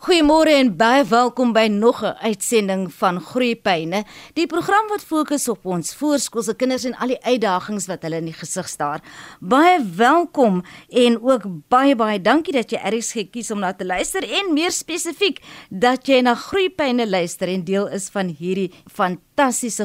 Goeiemôre en baie welkom by nog 'n uitsending van Groeipyne. Die program wat fokus op ons voorskoolse kinders en al die uitdagings wat hulle in die gesig staar. Baie welkom en ook baie baie dankie dat jy eers gekies om na te luister en meer spesifiek dat jy na Groeipyne luister en deel is van hierdie fantastiese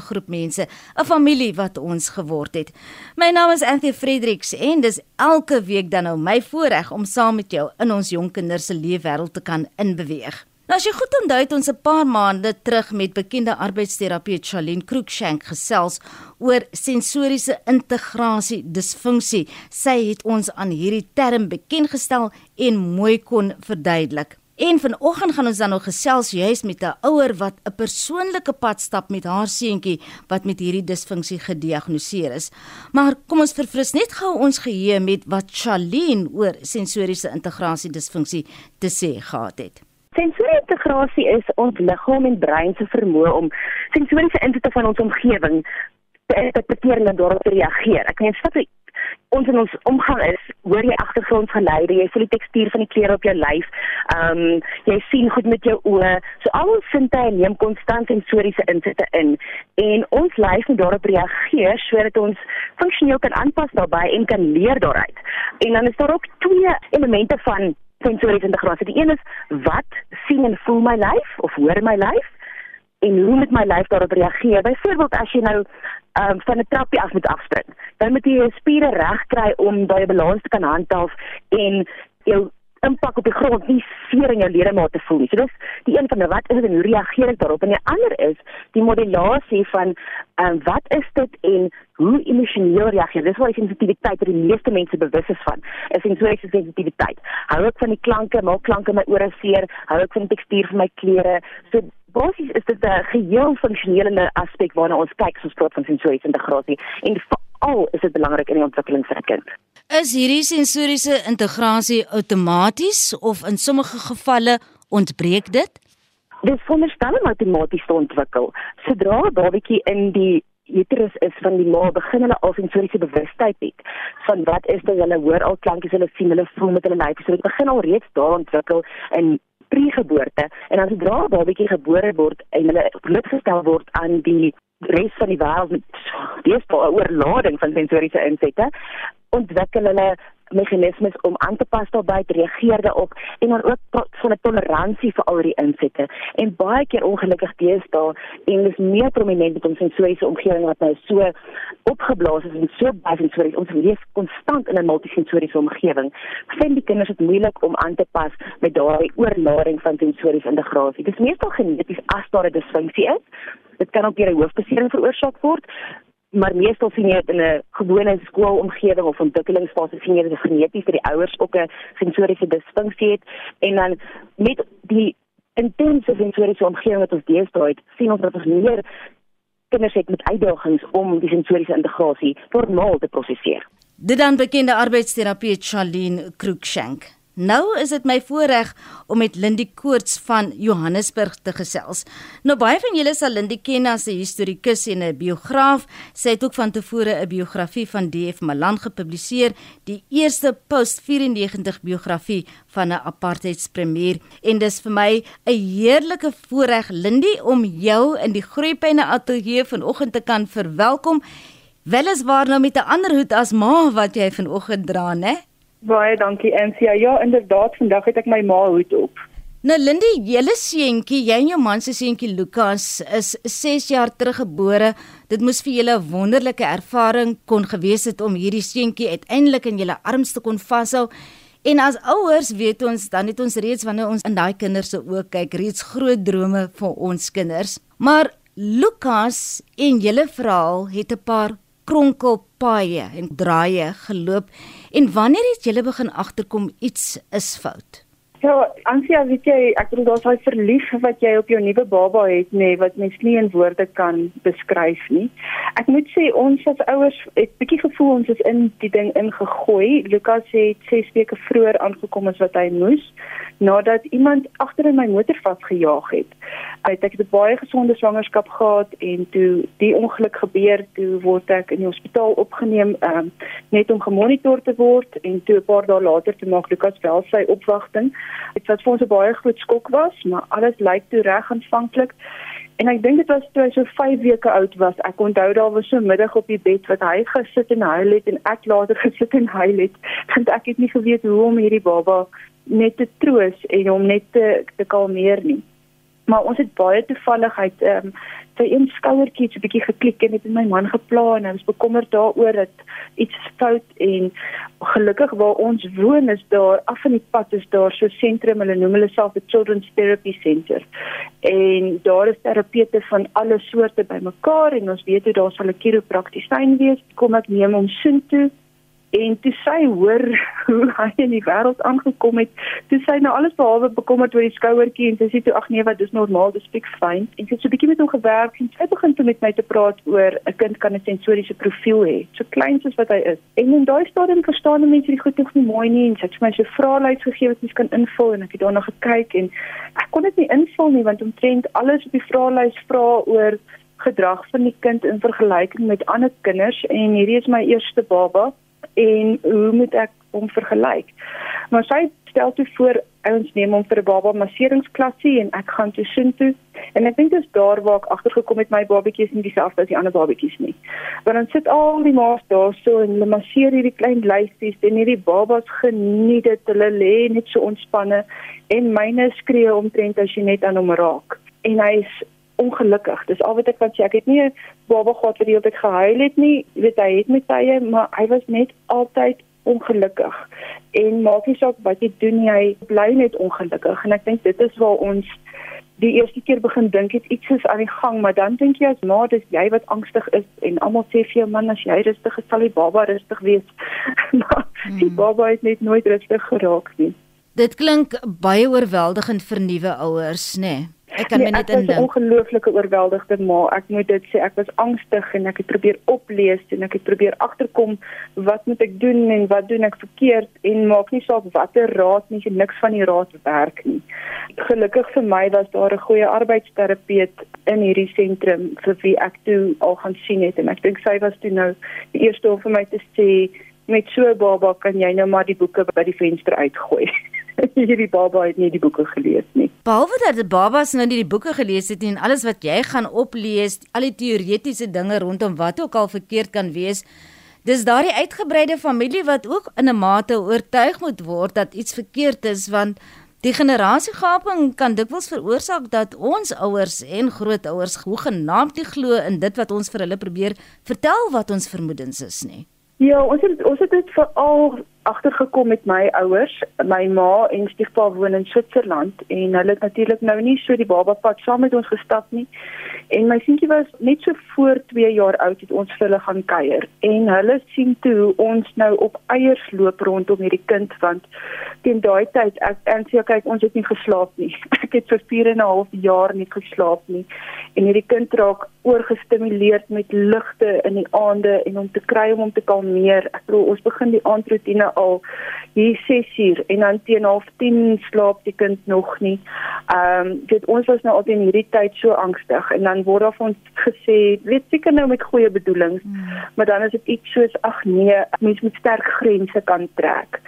groep mense, 'n familie wat ons geword het. My naam is Anthony Fredericks en dis elke week dan nou my voorreg om saam met jou in ons jong kinders se leefwêreld te kan inbeweeg beweeg. Nou as jy goed onthou het ons 'n paar maande terug met bekende arbeidsterapeut Charlene Cruikshank gesels oor sensoriese integrasie disfunksie. Sy het ons aan hierdie term bekend gestel en mooi kon verduidelik. En vanoggend gaan ons dan nog gesels juis met 'n ouer wat 'n persoonlike pad stap met haar seentjie wat met hierdie disfunksie gediagnoseer is. Maar kom ons verfris net gou ons geheue met wat Charlene oor sensoriese integrasie disfunksie te sê gehad het. Sensoriese integrasie is ons liggaam en brein se vermoë om sensoriese insigte van ons omgewing te interpreteer en daarop te reageer. Ek kan net sê ons in ons omgang is, hoor jy agtergrondgeluide, jy voel die tekstuur van die klere op jou lyf. Ehm um, jy sien goed met jou oë. So al ons sinte neem konstant sensoriese insigte in en ons lyf moet daarop reageer sodat ons funksioneel kan aanpas daarbey en kan leer daaruit. En dan is daar ook twee elemente van sensoriese integrasie. Die een is wat sien en voel my lyf of hoor my lyf en hoe moet my lyf daarop reageer? Byvoorbeeld as jy nou um, van 'n trappie af moet afspring, dan moet jy jou spiere reg kry om daai balans te kan handhaaf en jou impak op die grond nie seer in jou ledemate voel nie. So dis die een van die wat is dit en hoe reageer ek daarop? En die ander is die modulasie van um, wat is dit en hoe emosioneel reageer. Dis waar die sensitiwiteit vir die meeste mense bewus is van. Is sensoriese sensitiwiteit. Hou ek van die klanke, maak klanke my ore seer, hou ek van die tekstuur van my klere. So basies is dit 'n geheel funksionele aspek waarna ons kyk as ons praat van sensoriese integrasie en veral is dit belangrik in die ontwikkeling van 'n kind. Is hierdie sensoriese integrasie outomaties of in sommige gevalle ontbreek dit? Dit veronderstel om outomaties te ontwikkel. Sodra 'n babatjie in die uterus is van die ma begin hulle al sensoriese bewustheid het van wat is dit hulle hoor al klankies hulle sien hulle voel met hulle lyf so dit begin al reeds daar ontwikkel in pregeboorte en as 'n dra babatjie gebore word en hulle blootgestel word aan die res van die wêreld met deesdae 'n oorlading van sensoriese insette ontwikkel hulle meganismes om aan te pas daarbey te reageer daarop en dan ook van 'n toleransie vir al die insette en baie keer ongelukkig deesdae en dis meer prominent met ons sensoriese omgewing wat nou so opgeblaas is en so baie sensories ons leef konstant in 'n multisensoriese omgewing vind die kinders dit moeilik om aan te pas met daai oorlading van sensoriese integrasie dis meestal geneties as daar 'n disfunksie is. Dit kan ook deur 'n hoofbesering veroorsaak word maar meestal sien jy dit in 'n gewone skoolomgewing of ontwikkelingsfase sien jy dit geneties vir die ouers ook 'n sensoriese disfunksie het en dan met die intense sensoriese omgewing wat ons deesdae het, sien ons dat ons meer kinders het met uitdagings om die sensoriese integrasie normaal te prosesseer. Dit dan bekende arbeidsterapeut Charlene Cruikshank. Nou is dit my voorreg om met Lindie Koorts van Johannesburg te gesels. Nou baie van julle sal Lindie ken as 'n historikus en 'n biograaf. Sy het ook van tevore 'n biografie van DF Malan gepubliseer, die eerste post-94 biografie van 'n apartheidspremier. En dis vir my 'n heerlike voorreg Lindie om jou in die Groepyne ateljee vanoggend te kan verwelkom. Weliswaar nou met 'n ander hoed as ma wat jy vanoggend dra, né? Baie dankie Ansia. Ja, inderdaad, vandag het ek my ma hoed op. Nou Lindy, julle seentjie, jy en jou man se seentjie Lukas is 6 jaar teruggebore. Dit moes vir julle 'n wonderlike ervaring kon gewees het om hierdie seentjie uiteindelik in julle arms te kon vashou. En as ouers weet ons dan het ons reeds wanneer ons in daai kinders se oë kyk, reeds groot drome vir ons kinders. Maar Lukas en julle verhaal het 'n paar kronkelpaaie en draaie geloop en wanneer het julle begin agterkom iets is fout? Ja, Ansia, weet jy, ek bedoel daar's daai verlief wat jy op jou nuwe baba het, nê, nee, wat mens nie in woorde kan beskryf nie. Ek moet sê ons as ouers het bietjie gevoel ons is in die ding ingegooi. Lukas het 6 weke vroeër aangekom as wat hy moes nadat iemand agter in my motor vasgejaag het. Uit ek het 'n baie gesonde swangerskap gehad en toe die ongeluk gebeur, toe word ek in die hospitaal opgeneem um, net om gemonitor te word en toe 'n paar dae later te maak Lukas wel sy opwagting. Dit was vir ons 'n baie groot skok was, maar alles lyk toe reg aanvanklik. En ek dink dit was toe hy so 5 weke oud was. Ek onthou daar was so middag op die bed wat hy gesit en huil het en ek later gesit en huil het. Want ek het nie geweet hoe om hierdie baba net te troos en hom net te, te kalmeer nie maar ons het baie toevalligheid ehm um, sy een skouertjie so 'n bietjie geklik en het met my man geplan en hy was bekommerd daaroor dat iets fout en gelukkig waar ons woon is daar af van die pad is daar so sentrum hulle noem hulle self 'n children's therapy center. En daar is terapeute van alle soorte bymekaar en ons weet hoe daar sal 'n chiropraktisyn wees. Kom ek neem hom soontoe en toe sy hoor hoe hy in die wêreld aangekom het, toe sy nou alles behalwe bekommerd oor die skouertjie en sy sê toe ag nee, wat dis normaal, dis fik fyn. En sy het so 'n bietjie met hom gewerk en sy begin toe met my te praat oor 'n kind kan 'n sensoriese profiel hê, so klein soos wat hy is. En in daai stadium verstaan mense die goed nog nie mooi nie en sy het vir my so vraelys gegee wat mens kan invul en ek het daarna gekyk en ek kon dit nie invul nie want omtrent alles op die vraelys vra oor gedrag van die kind in vergelyking met ander kinders en hierdie is my eerste baba en hoe moet ek hom vergelyk? Maar sy stel toe voor ons neem hom vir 'n baba masseringsklasie en ek gaan toe sien toe en ek dink dit is daar waar ek agtergekom het my babatjies nie dieselfde as die ander babatjies nie. Want dan sit al die ma's daarso en hulle masseer hierdie klein lyfies en hierdie babas geniet dit. Hulle lê net so ontspanne en myne skree omtrent as jy net aan hom raak. En hy's ongelukkig. Dis al wat ek kan sê. Ek het nie 'n baba gehad wat die hele tyd gehuil het nie. Jy weet hy het met tye, maar hy was net altyd ongelukkig. En maak nie saak wat jy doen nie, hy bly net ongelukkig. En ek dink dit is waar ons die eerste keer begin dink het iets is aan die gang, maar dan dink jy as ma dis jy wat angstig is en almal sê vir jou man as jy rustig is, sal die baba rustig wees. maar hmm. die baba het net nooit rustig geraak nie. Dit klink baie oorweldigend vir nuwe ouers, né? Nee? Ek kan nee, my net indink. Ek was 'n ongelooflike oorweldigde ma. Ek moet dit sê, ek was angstig en ek het probeer oplees en ek het probeer agterkom wat moet ek doen en wat doen ek verkeerd en maak nie saak watter raad nie, niks van die raad werk nie. Gelukkig vir my was daar 'n goeie arbeidsterapeut in hierdie sentrum vir wie ek toe al gaan sien het en ek dink sy was toe nou die eerste om vir my te sê met so 'n baba kan jy nou maar die boeke by die venster uitgooi. hierdie baba het nie die boeke gelees nie. Behalwe dat die babas nou nie die boeke gelees het nie en alles wat jy gaan oplees, al die teoretiese dinge rondom wat ook al verkeerd kan wees, dis daardie uitgebreide familie wat ook in 'n mate oortuig moet word dat iets verkeerd is want die generasiegaping kan dikwels veroorsaak dat ons ouers en grootouers hoegenaamd nie glo in dit wat ons vir hulle probeer vertel wat ons vermoedens is nie. Ja, ons het ons het dit veral agtergekom met my ouers. My ma en stiefpa woon in Switserland en hulle het natuurlik nou nie so die baba pad saam met ons gestap nie. En my seentjie was net so voor 2 jaar oud het ons vir hulle gaan kuier en hulle sien toe ons nou op eiers loop rondom hierdie kind want teen daai tyd ek en sê kyk ons het nie geslaap nie. Ek het vir 4 en 'n half jaar nie geslaap nie. En hierdie kind raak oorgestimuleerd met ligte in die aande en om te kry om hom te kalmeer. Ek glo ons begin die aandroetine al hier 6 uur en dan teen half 10 slaap die kind nog nie. Ehm um, dit ons was nou al in hierdie tyd so angstig en dan word daar vir ons gesê, weet seker nou met goeie bedoelings, hmm. maar dan is dit iets soos ag nee, mens moet sterk grense kan trek.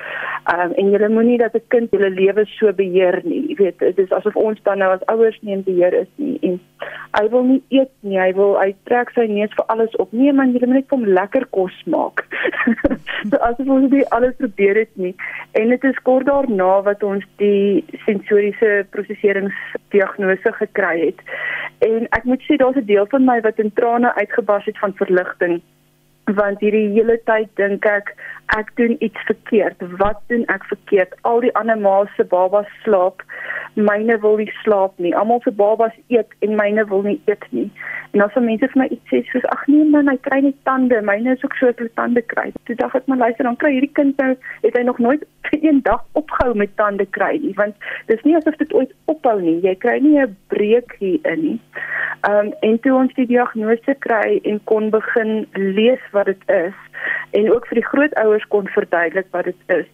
Ehm um, en jy moenie dat 'n kind hulle lewe so beheer nie. Jy weet, dit is asof ons dan nou as ouers nie in beheer is nie en hy wil nie eet nie, hy wil hy trek sy neus vir alles op. Nee man, jy moet net vir hom lekker kos maak. so asof ons dit alles probeer het nie. En dit is kort daarna wat ons die sensoriese prosesseringsdiagnose gekry het. En ek moet sê daar's 'n deel van my wat in trane uitgebars het van verligting want hierdie hele tyd dink ek ek doen iets verkeerd. Wat doen ek verkeerd? Al die ander ma's se babas slaap, myne wil nie slaap nie. Almal se babas eet en myne wil nie eet nie. En as mense vir my iets sê soos ag nee man, hy kry nie tande, myne is ook so dat hy tande kry. Toe dink ek maar luister, dan kry hierdie kind nou het hy nog nooit een dag opgehou met tande kry nie, want dis nie asof dit ooit ophou nie. Jy kry nie 'n breek hier in nie. Ehm um, en toe ons die diagnose kry en kon begin lees wat dit is en ook vir die grootouers kon verduidelik wat dit is.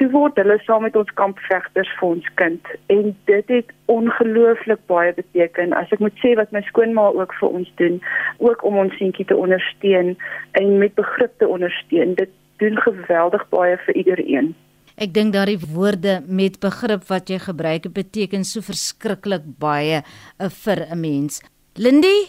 Toe word hulle saam met ons kampvegters vir ons kind en dit het ongelooflik baie beteken. As ek moet sê wat my skoonma ook vir ons doen, ook om ons seentjie te ondersteun en met begrip te ondersteun. Dit doen geweldig baie vir iedereen. Ek dink daardie woorde met begrip wat jy gebruik beteken so verskriklik baie uh, vir 'n mens. Lindy,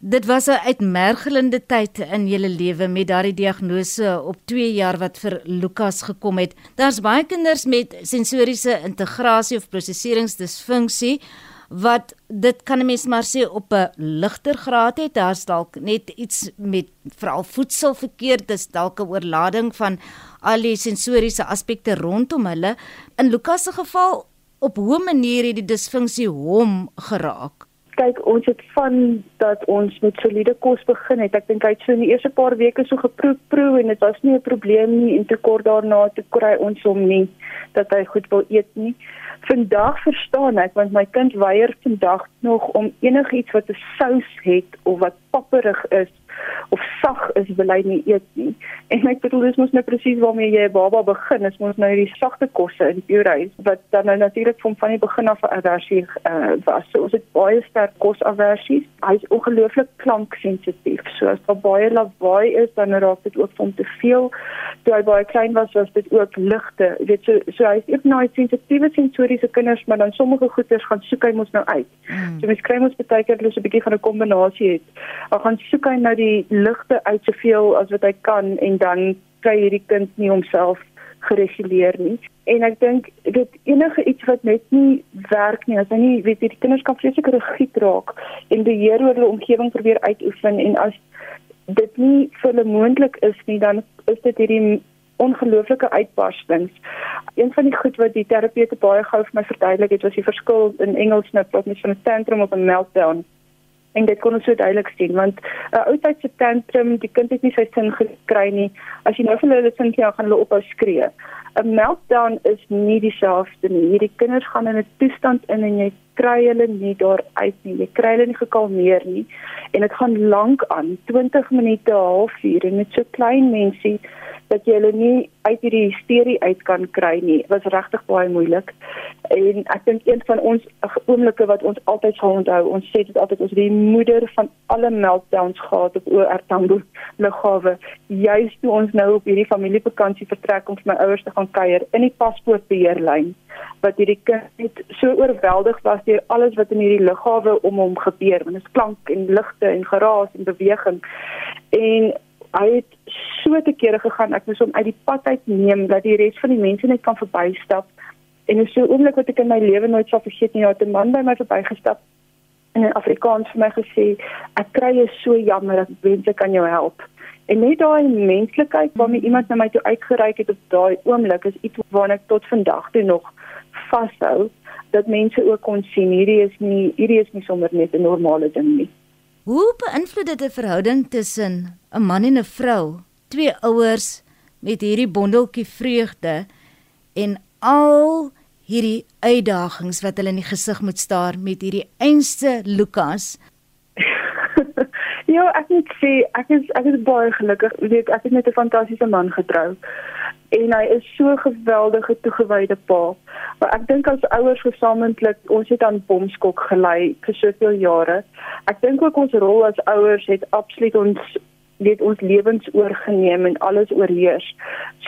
dit was 'n uitmergelende tyd in julle lewe met daardie diagnose op 2 jaar wat vir Lukas gekom het. Daar's baie kinders met sensoriese integrasie of prosesseringsdisfunksie wat dit kan 'n mens maar sê op 'n ligter graad het. Daar's dalk net iets met veral voedsel verkeerd, dis dalk 'n oorlading van al die sensoriese aspekte rondom hulle. In Lukas se geval op hoe manier het die disfunksie hom geraak? Kyk, ons het van dat ons met soliede kos begin het. Ek dink hy het so in die eerste paar weke so geproe proe en dit was nie 'n probleem nie en te kort daarna te kry ons hom nie dat hy goed wil eet nie. Vandag verstaan ek want my kind weier vandag nog om enigiets wat 'n sous het of wat papperig is of sag is hy nie eet nie. En ek bedoel dis mos nou presies waarmee jy 'n baba begin, is mos nou die sagte kosse in purees wat dan nou natuurlik van van die begin af 'n aversie uh, was. So ons het baie sterk kosaversies. Hy is ongelooflik klanksensitief. So as daar baie lawaai is, dan raak dit ook van te veel. Toe hy baie klein was, was dit ook ligte. Jy weet so so hy is nou sensitiewe sensoriese kinders, maar dan sommige goeters gaan soek hy mos nou uit. Hmm. So mens kry mos baie keer hulle so 'n bietjie van 'n kombinasie het. Hy gaan soek hy nou die ligte uit soveel as wat hy kan en dan kry hierdie kind nie homself gereguleer nie. En ek dink dit enige iets wat net nie werk nie, as hy nie weet die kinders kan vreeslik rigied raak en beheer oor hulle omgewing probeer uitoefen en as dit nie vir hulle moontlik is nie, dan is dit hierdie ongelooflike uitbarstings. Een van die goed wat die terapeute baie gou vir my verduidelik het, was die verskil in Engels nou praat mens van 'n tantrum of 'n meltdown en dit kon ons so duidelik sien want 'n uh, oudtyd se tantrum die kind het nie sy sin gekry nie. As jy nou vir hulle sin gee gaan hulle ophou skree. 'n meltdown is nie dieselfde nie. Hierdie kinders gaan in 'n toestand in en jy kry hulle nie daar uit nie. Jy kry hulle nie gekalmeer nie. En dit gaan lank aan. 20 minute halfuur en met so klein mensie dat jy hulle nie uit hierdie hysterie uit kan kry nie. Dit was regtig baie moeilik. En ek dink een van ons oomblikke wat ons altyd sal onthou, ons sê dit altyd ons die moeder van alle meltdowns gehad op OR Tambo lughawe. Juist toe ons nou op hierdie familievakansie vertrek om vir my ouers te gaan kuier in die paspoortbeheerlyn wat hierdie kind net so oorweldig was deur alles wat in hierdie lughawe om hom gebeur, want dit is klank en ligte en geraas en beweging. En hy het so te kere gegaan ek moes hom uit die pad uit neem dat die res van die mense net kan verbystap. En so oomblik wat ek in my lewe nooit sal vergeet nie het 'n man by my verbygestap en in Afrikaans vir my gesê ek kry jou so jammer dat mense kan jou help. En net daai menslikheid waarmee iemand na my toe uitgereik het op daai oomblik is iets waarna ek tot vandag toe nog vashou dat mense ook kon sien hierdie is nie hierdie is nie sommer net 'n normale ding nie Hoe beïnvloed dit 'n verhouding tussen 'n man en 'n vrou, twee ouers met hierdie bondeltjie vreugde en al hierdie uitdagings wat hulle in die gesig moet staar met hierdie einste Lukas? Ja, ek moet sê ek is ek is baie gelukkig. Ek weet ek het met 'n fantastiese man getrou en hy is so geweldige toegewyde pa. Maar ek dink as ouers gesamentlik, ons het aan bomskok gelei vir soveel jare. Ek dink ook ons rol as ouers het absoluut ons weet ons lewens oorgeneem en alles oorheers.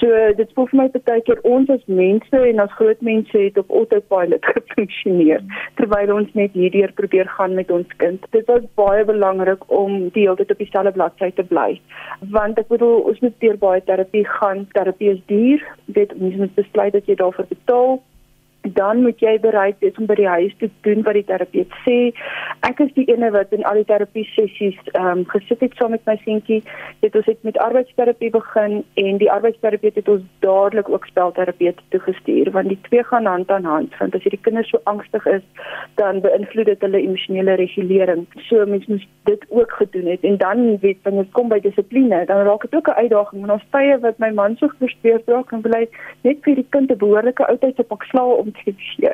So dit voel vir my baie keer ons as mense en as groot mense het op autopilot gefunksioneer terwyl ons net hierdeur probeer gaan met ons kind. Dit was baie belangrik om die hele tyd op dieselfde bladsy te bly. Want ek bedoel ons moet deur baie terapie gaan. Terapie is duur. Dit mens moet besluit dat jy daarvoor betaal dan moet jy bereid wees om by die huis te doen wat die terapeut sê. Ek is die ene wat in al die terapie sessies ehm um, gesit het saam met my seentjie. Dit ons het met arbeidsterapie begin en die arbeidsterapeut het ons dadelik ook spelterapeut toegestuur want die twee gaan hand aan hand. Want as hierdie kinders so angstig is, dan beïnvloed dit hulle emosionele regulering. So mens moet dit ook gedoen het en dan weet wanneer dit kom by dissipline, dan raak dit ook 'n uitdaging. En ons tye wat my man so gefrustreerd raak en bly net vir die kind 'n behoorlike oudheid se pak slaag om te gee.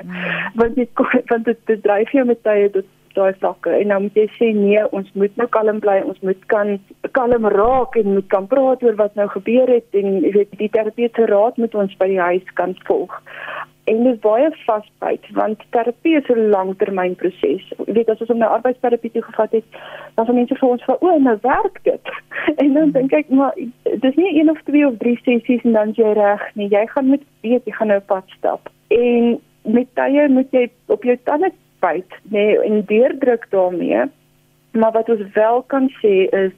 Want dit want dit, dryf jou met tye tot daai vlakke en nou moet jy sê nee, ons moet nou kalm bly, ons moet kan kalm raak en moet kan praat oor wat nou gebeur het en jy weet die terapeute raad moet ons by die huis kan volg. En dit baie vasbyt want terapie is 'n langtermynproses. Jy weet as ons om 'n arbeidsterapie toe gevat het, dan van mense vir ons van o, nou werk dit. En dan dink ek maar dis nie een of twee of drie sessies en dan jy reg nie. Jy gaan moet weet jy gaan nou pad stap. En met tye moet jy op jou tande byt, nee, en deurdruk daarmee. Maar wat ons wel kan sê is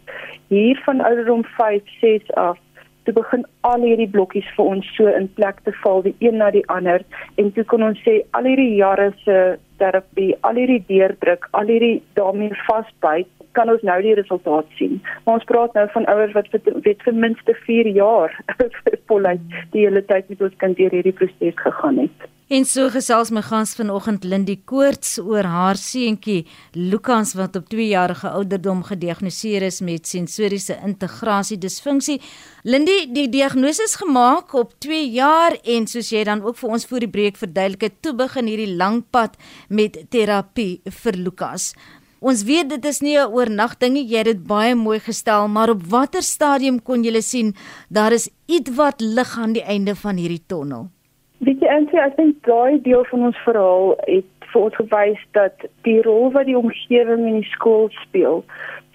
hier van ouderdom 5, 6 af toe begin al hierdie blokkies vir ons so in plek te val die een na die ander en toe kon ons sê al hierdie jare se terapie, al hierdie deurdruk, al hierdie daarmee vasbyt kan ons nou die resultaat sien. Maar ons praat nou van ouers wat vir weet vir minste 4 jaar voluit die hele tyd met ons kind deur hierdie proses gegaan het. En so gesels my gans vanoggend Lindie Koorts oor haar seentjie Lukas wat op 2 jarige ouderdom gediagnoseer is met sensoriese integrasie disfunksie. Lindie, die diagnose is gemaak op 2 jaar en soos jy dan ook vir ons voor die breek verduidelik het, toe begin hierdie lang pad met terapie vir Lukas. Ons weet dit is nie 'n oornag ding nie, jy het dit baie mooi gestel, maar op watter stadium kon jy sien daar is ietwat lig aan die einde van hierdie tonnel? Weet jy eintlik, ek dink daai deel van ons verhaal het vir ons gewys dat die rol wat die omgewing in die skool speel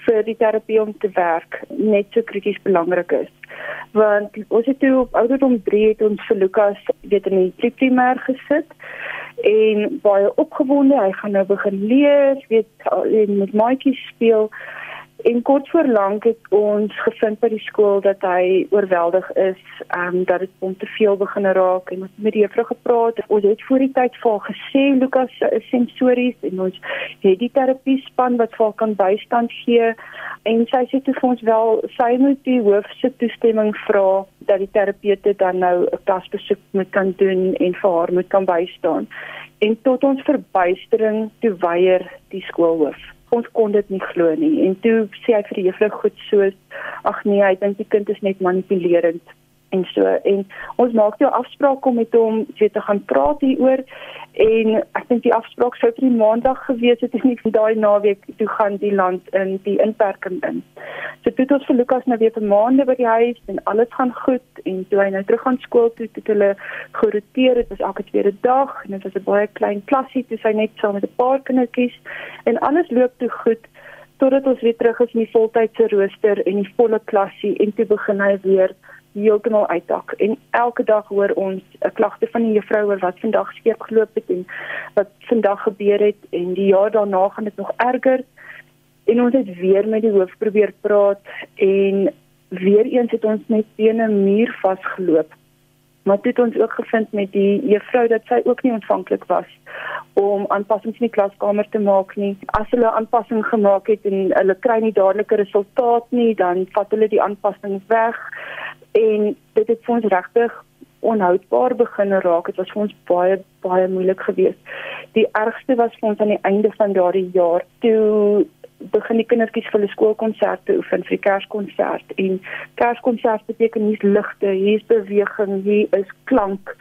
vir die terapie om te werk net so krities belangrik is. Want ons het toe op ouderdom 3 het ons vir Lukas weet in die primêr gesit en baie opgewonde, hy gaan nou begin lees, weet met maatjies speel En kort voor lank het ons gevind by die skool dat hy oorweldig is, ehm um, dat dit hom te veel begin raak en ons het met die juffrou gepraat. Ons het voor die tyd vir gesê Lukas is sensories en ons het die terapie span wat vir kan bystand gee en sy sê toe vir ons wel sy moet die hoof se toestemming vra dat die terapeute dan nou 'n klasbesoek moet kan doen en vir haar moet kan bystaan. En tot ons verbuistering toe weier die skoolhoof ons kon dit nie glo nie. En toe sê hy vir die juffrou goed soos ag nee hy dink die kind is net manipulerend en so. En ons maak toe 'n afspraak om met hom weet te gaan praat hieroor. En ek dink die afspraak sou vir die maandag gewees het en nie daai naweek toe gaan die land in die inperking in. So toe het ons vir Lukas nou weer vir maande by die huis en alles gaan goed. En toe hy nou terug gaan skool toe het hulle geroteer. Dit was elke tweede dag en dit was 'n baie klein klasie toe sy net saam met 'n paar kindertjies. En alles loop toe goed totdat ons weer terug is in die voltydse rooster en die volle klasie en toe begin hy weer heeltemal uitdak. En elke dag hoor ons 'n klagte van die juffrou oor wat vandag skeef geloop het en wat vandag gebeur het en die jaar daarna gaan dit nog erger. En ons het weer met die hoof probeer praat en weer eens het ons net teen 'n muur vasgeloop. Maar dit het ons ook gevind met die juffrou dat sy ook nie ontvanklik was om aanpassings in die klaskamer te maak nie. As hulle aanpassing gemaak het en hulle kry nie dadelike resultaat nie, dan vat hulle die aanpassing weg en dit het vir ons regtig onhoudbaar begin raak. Dit was vir ons baie baie moeilik geweest. Die ergste was vir ons aan die einde van daardie jaar toe begin die kindertjies vir hulle skoolkonserte oefen vir kerskonsert en kerskonsert beteken hier's ligte, hier's beweging, hier is klank.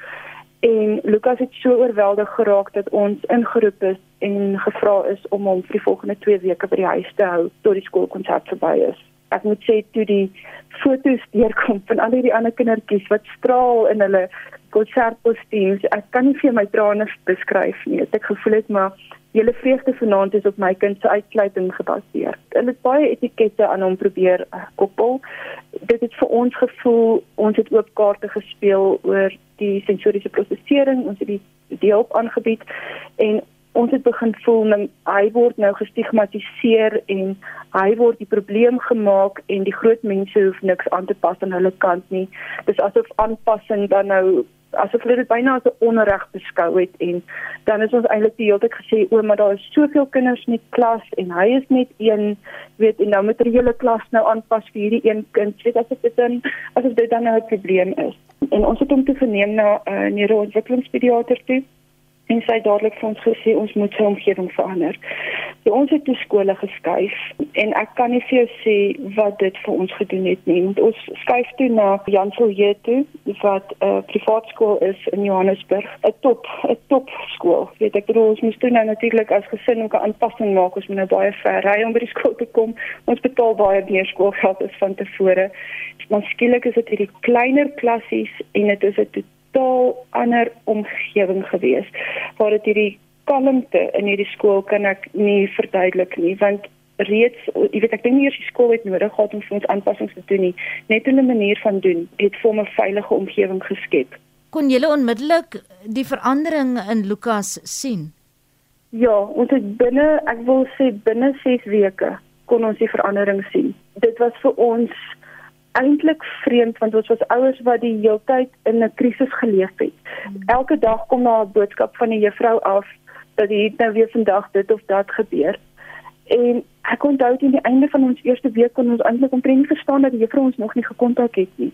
En Lukas het so oorweldig geraak dat ons ingeroep is en gevra is om hom vir die volgende 2 weke by die huis te hou tot die skoolkonsert verby is ek moet sê toe die foto's deurkom van al die ander kindertjies wat straal in hulle konsertkostuums ek kan nie vir my trane beskryf nie. Ek gevoel het maar julle vreugde vanaand is op my kind se uitsluiting gebaseer. Hulle het baie etikette aan hom probeer uh, koppel. Dit het vir ons gevoel ons het oop kaarte gespeel oor die sensoriese prosesering ons het die deel aangebied en ons het begin voel nou hy word nou gestigmatiseer en hy word die probleem gemaak en die groot mense hoef niks aan te pas aan hulle kant nie. Dis asof aanpassing dan nou asof hulle dit byna as 'n onreg beskou het en dan is ons eintlik die hele tyd gesê o, maar daar is soveel kinders in die klas en hy is net een, weet en nou moet die hele klas nou aanpas vir hierdie een kind. Weet as dit dan asof dit dan nou 'n probleem is. En ons het hom te verneem na 'n uh, neuroontwikkelingspediater toe en sy dadelik vir ons gesê ons moet sy omgewing verander. So ons het toe skole geskuif en ek kan nie vir jou sê wat dit vir ons gedoen het nie. Want ons skuif toe na Janselje toe wat 'n uh, privaat skool is in Johannesburg, 'n top 'n top skool. Weet ek bedoel ons moes toe nou natuurlik as gesin ook 'n aanpassing maak. Ons moet nou baie ver ry om by die skool te kom. Ons betaal baie meer skoolgeld as van tevore. Maar skielik is dit hierdie kleiner klassies en dit is 'n totaal ander omgewing gewees waar dit hierdie kalmte in hierdie skool kan ek nie verduidelik nie want reeds jy weet ek dink nie eers die skool het nodig gehad om vir ons aanpassings te doen nie. Net 'n manier van doen het vir 'n veilige omgewing geskep. Kon julle onmiddellik die verandering in Lukas sien? Ja ons het binne ek wil sê binne 6 weke kon ons die verandering sien. Dit was vir ons eintlik vreemd want ons was ouers wat die heeltyd in 'n krisis geleef het. Elke dag kom daar 'n boodskap van 'n juffrou af dat dit nou weer vandag dit of dat gebeur. En ek onthou teen die einde van ons eerste week kon ons eintlik omtrent nie verstaan dat die juffrou ons nog nie gekontak het nie.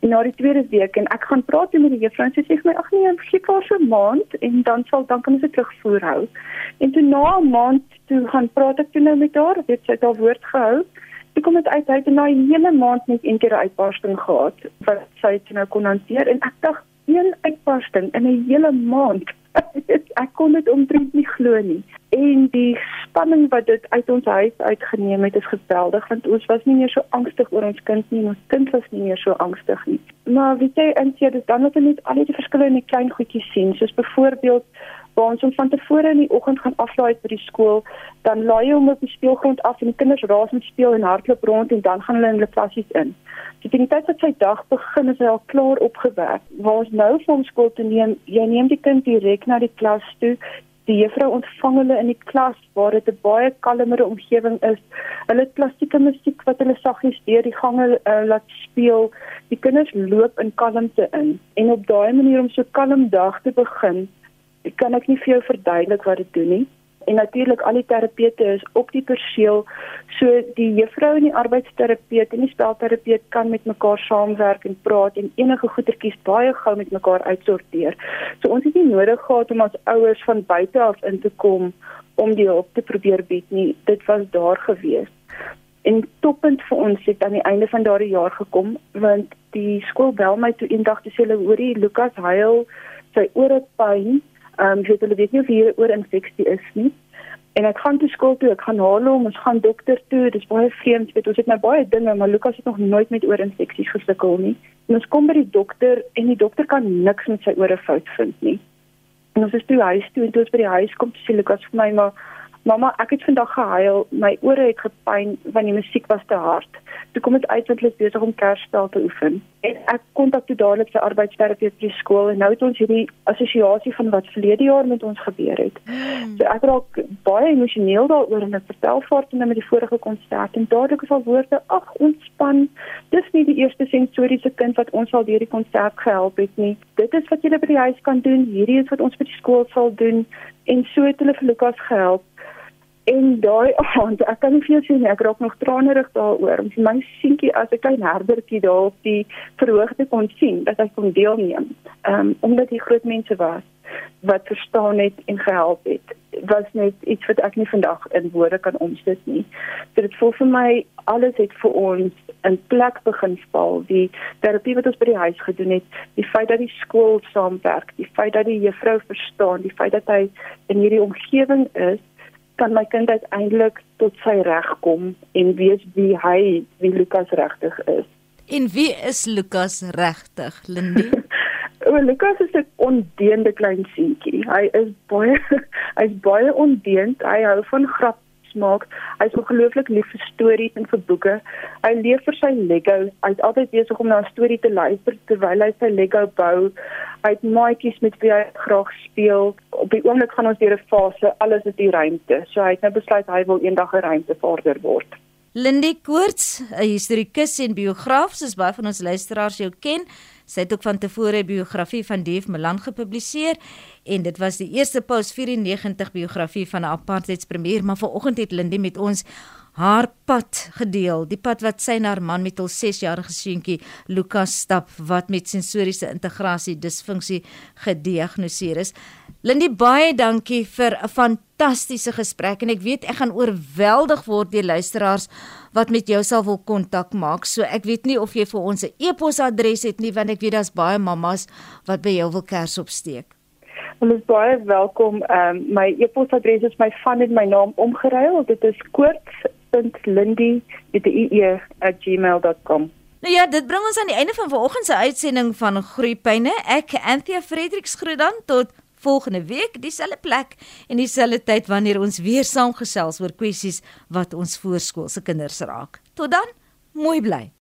En na die tweede week en ek gaan praat met die juffrou en sy sê vir my ag nee, gee vir so 'n maand en dan sal dan kan ons dit terugvoer hou. En toe na 'n maand toe gaan praat ek toe nou met haar, weet sy het haar woord gehou. Ek kom dit uit hy het na 'n hele maand net een keer 'n uitbarsting gehad wat sy toe nou kon hanteer en ek dink een uitbarsting in 'n hele maand ek kon dit omtrent nie glo nie. En die spanning wat dit uit ons huis uitgeneem het is geweldig want ons was nie meer so angstig oor ons kind nie. Ons kind was nie meer so angstig nie. Maar weet jy, en jy het dan net al die verskillende klein goedjies sien, soos byvoorbeeld waar ons hom van tevore in die oggend gaan aflaai by die skool, dan laai hy hom op die speelgrond af en die kinders raas met speel en hardloop rond en dan gaan hulle in hulle klassies in. So teen die tyd wat sy dag begin, is hy al klaar opgewerk. Waar ons nou vir hom skool toe neem, jy neem die kind direk na die klas toe. Die juffrou ontvang hulle in die klas waar dit 'n baie kalmere omgewing is. Hulle het klassieke musiek wat hulle saggies deur die gange uh, laat speel. Die kinders loop in kalmte in en op daai manier om so kalm dag te begin, ek kan ek nie vir jou verduidelik wat dit doen nie. En natuurlik al die terapeute is op die perseel. So die juffrou en die arbeidsterapeut en die spelterapeut kan met mekaar saamwerk en praat en enige goetertjies baie gou met mekaar uitsorteer. So ons het nie nodig gehad om as ouers van buite af in te kom om die hulp te probeer bied nie. Dit was daar gewees. En toppunt vir ons het aan die einde van daardie jaar gekom want die skool bel my toe eendag te sê hulle hoorie Lukas huil sy ore pyn Ehm um, weet hulle weet nie of hier oor infeksie is nie. En ek gaan toe skool toe, ek gaan haal hom, ons gaan dokter toe. Dis baie vreemd, weet ons het nou baie dinge, maar Lukas het nog nooit met oorinfeksies gesukkel nie. En ons kom by die dokter en die dokter kan niks met sy ore fout vind nie. En ons is toe huis toe en toe ons by die huis kom, sê Lukas vir my maar Mamma, ek het vandag gehuil. My ore het gepyn want die musiek was te hard. Toe kom dit uit dat hulle besig om kersspel te oefen. En ek kontak toe dadelik sy arbeidsterapeut by die skool en nou het ons hierdie assosiasie van wat verlede jaar met ons gebeur het. Hmm. So ek raak baie emosioneel daaroor en ek vertel voortdurend met die vorige konsert en dadelik is al woorde, ag, ontspan. Dis nie die eerste sensoriese kind wat ons al deur die konsert gehelp het nie. Dit is wat jy by die huis kan doen. Hierdie is wat ons by die skool sal doen en so het hulle vir Lukas gehelp. En daai aand, ek kan nie vir jou sê nie, ek raak nog tranerig daaroor. Ons my seentjie as 'n klein herdertjie daar op die verhoogde kon sien dat hy kon deelneem. Um, omdat hy groot mense was wat verstaan het en gehelp het. Was net iets wat ek nie vandag in woorde kan omsit nie. Dit voel vir my alles het vir ons in plek begin val. Die terapie wat ons by die huis gedoen het, die feit dat die skool saamwerk, die feit dat die juffrou verstaan, die feit dat hy in hierdie omgewing is kan my kind uiteindelik tot sy reg kom en weet wie hy, wie Lukas regtig is. En wie is Lukas regtig, Lindy? O, Lukas is 'n ondeende klein seentjie. Hy is baie hy's baie ondeend. Hy hou van grap smaak. Hy's ongelooflik lief vir stories en vir boeke. Hy leef vir sy Lego. Hy's altyd besig om na 'n storie te luister terwyl hy sy Lego bou. Hy het maatjies met wie hy graag speel. Op die oomblik gaan ons deur 'n fase alles is die ruimte. So hy het nou besluit hy wil eendag 'n ruimtevaarder word. Lindy Koorts, 'n historikus en biograaf, soos baie van ons luisteraars jou ken, Sy het ook van tevore 'n biografie van Dave Milan gepubliseer en dit was die eerste Paus 94 biografie van 'n apartheidspremier, maar vanoggend het Lindy met ons haar pad gedeel, die pad wat sy na haar man met hul 6-jarige seuntjie Lukas stap wat met sensoriese integrasie disfunksie gediagnoseer is. Lindy baie dankie vir 'n fantastiese gesprek en ek weet ek gaan oorweldig word deur luisteraars wat met jou sal wil kontak maak. So ek weet nie of jy vir ons 'n e-posadres het nie want ek weet daar's baie mammas wat by jou wil kers opsteek. Hulle is baie welkom. Ehm um, my e-posadres is my van en my naam omgeruil. Dit is koorts.lindy@gmail.com. Nou ja, dit bring ons aan die einde van vanoggend se uitsending van Groeipyne. Ek Anthea Fredericks groet dan tot volgende week dieselfde plek en dieselfde tyd wanneer ons weer saamgesels oor kwessies wat ons voorskoolse kinders raak. Tot dan, mooi bly.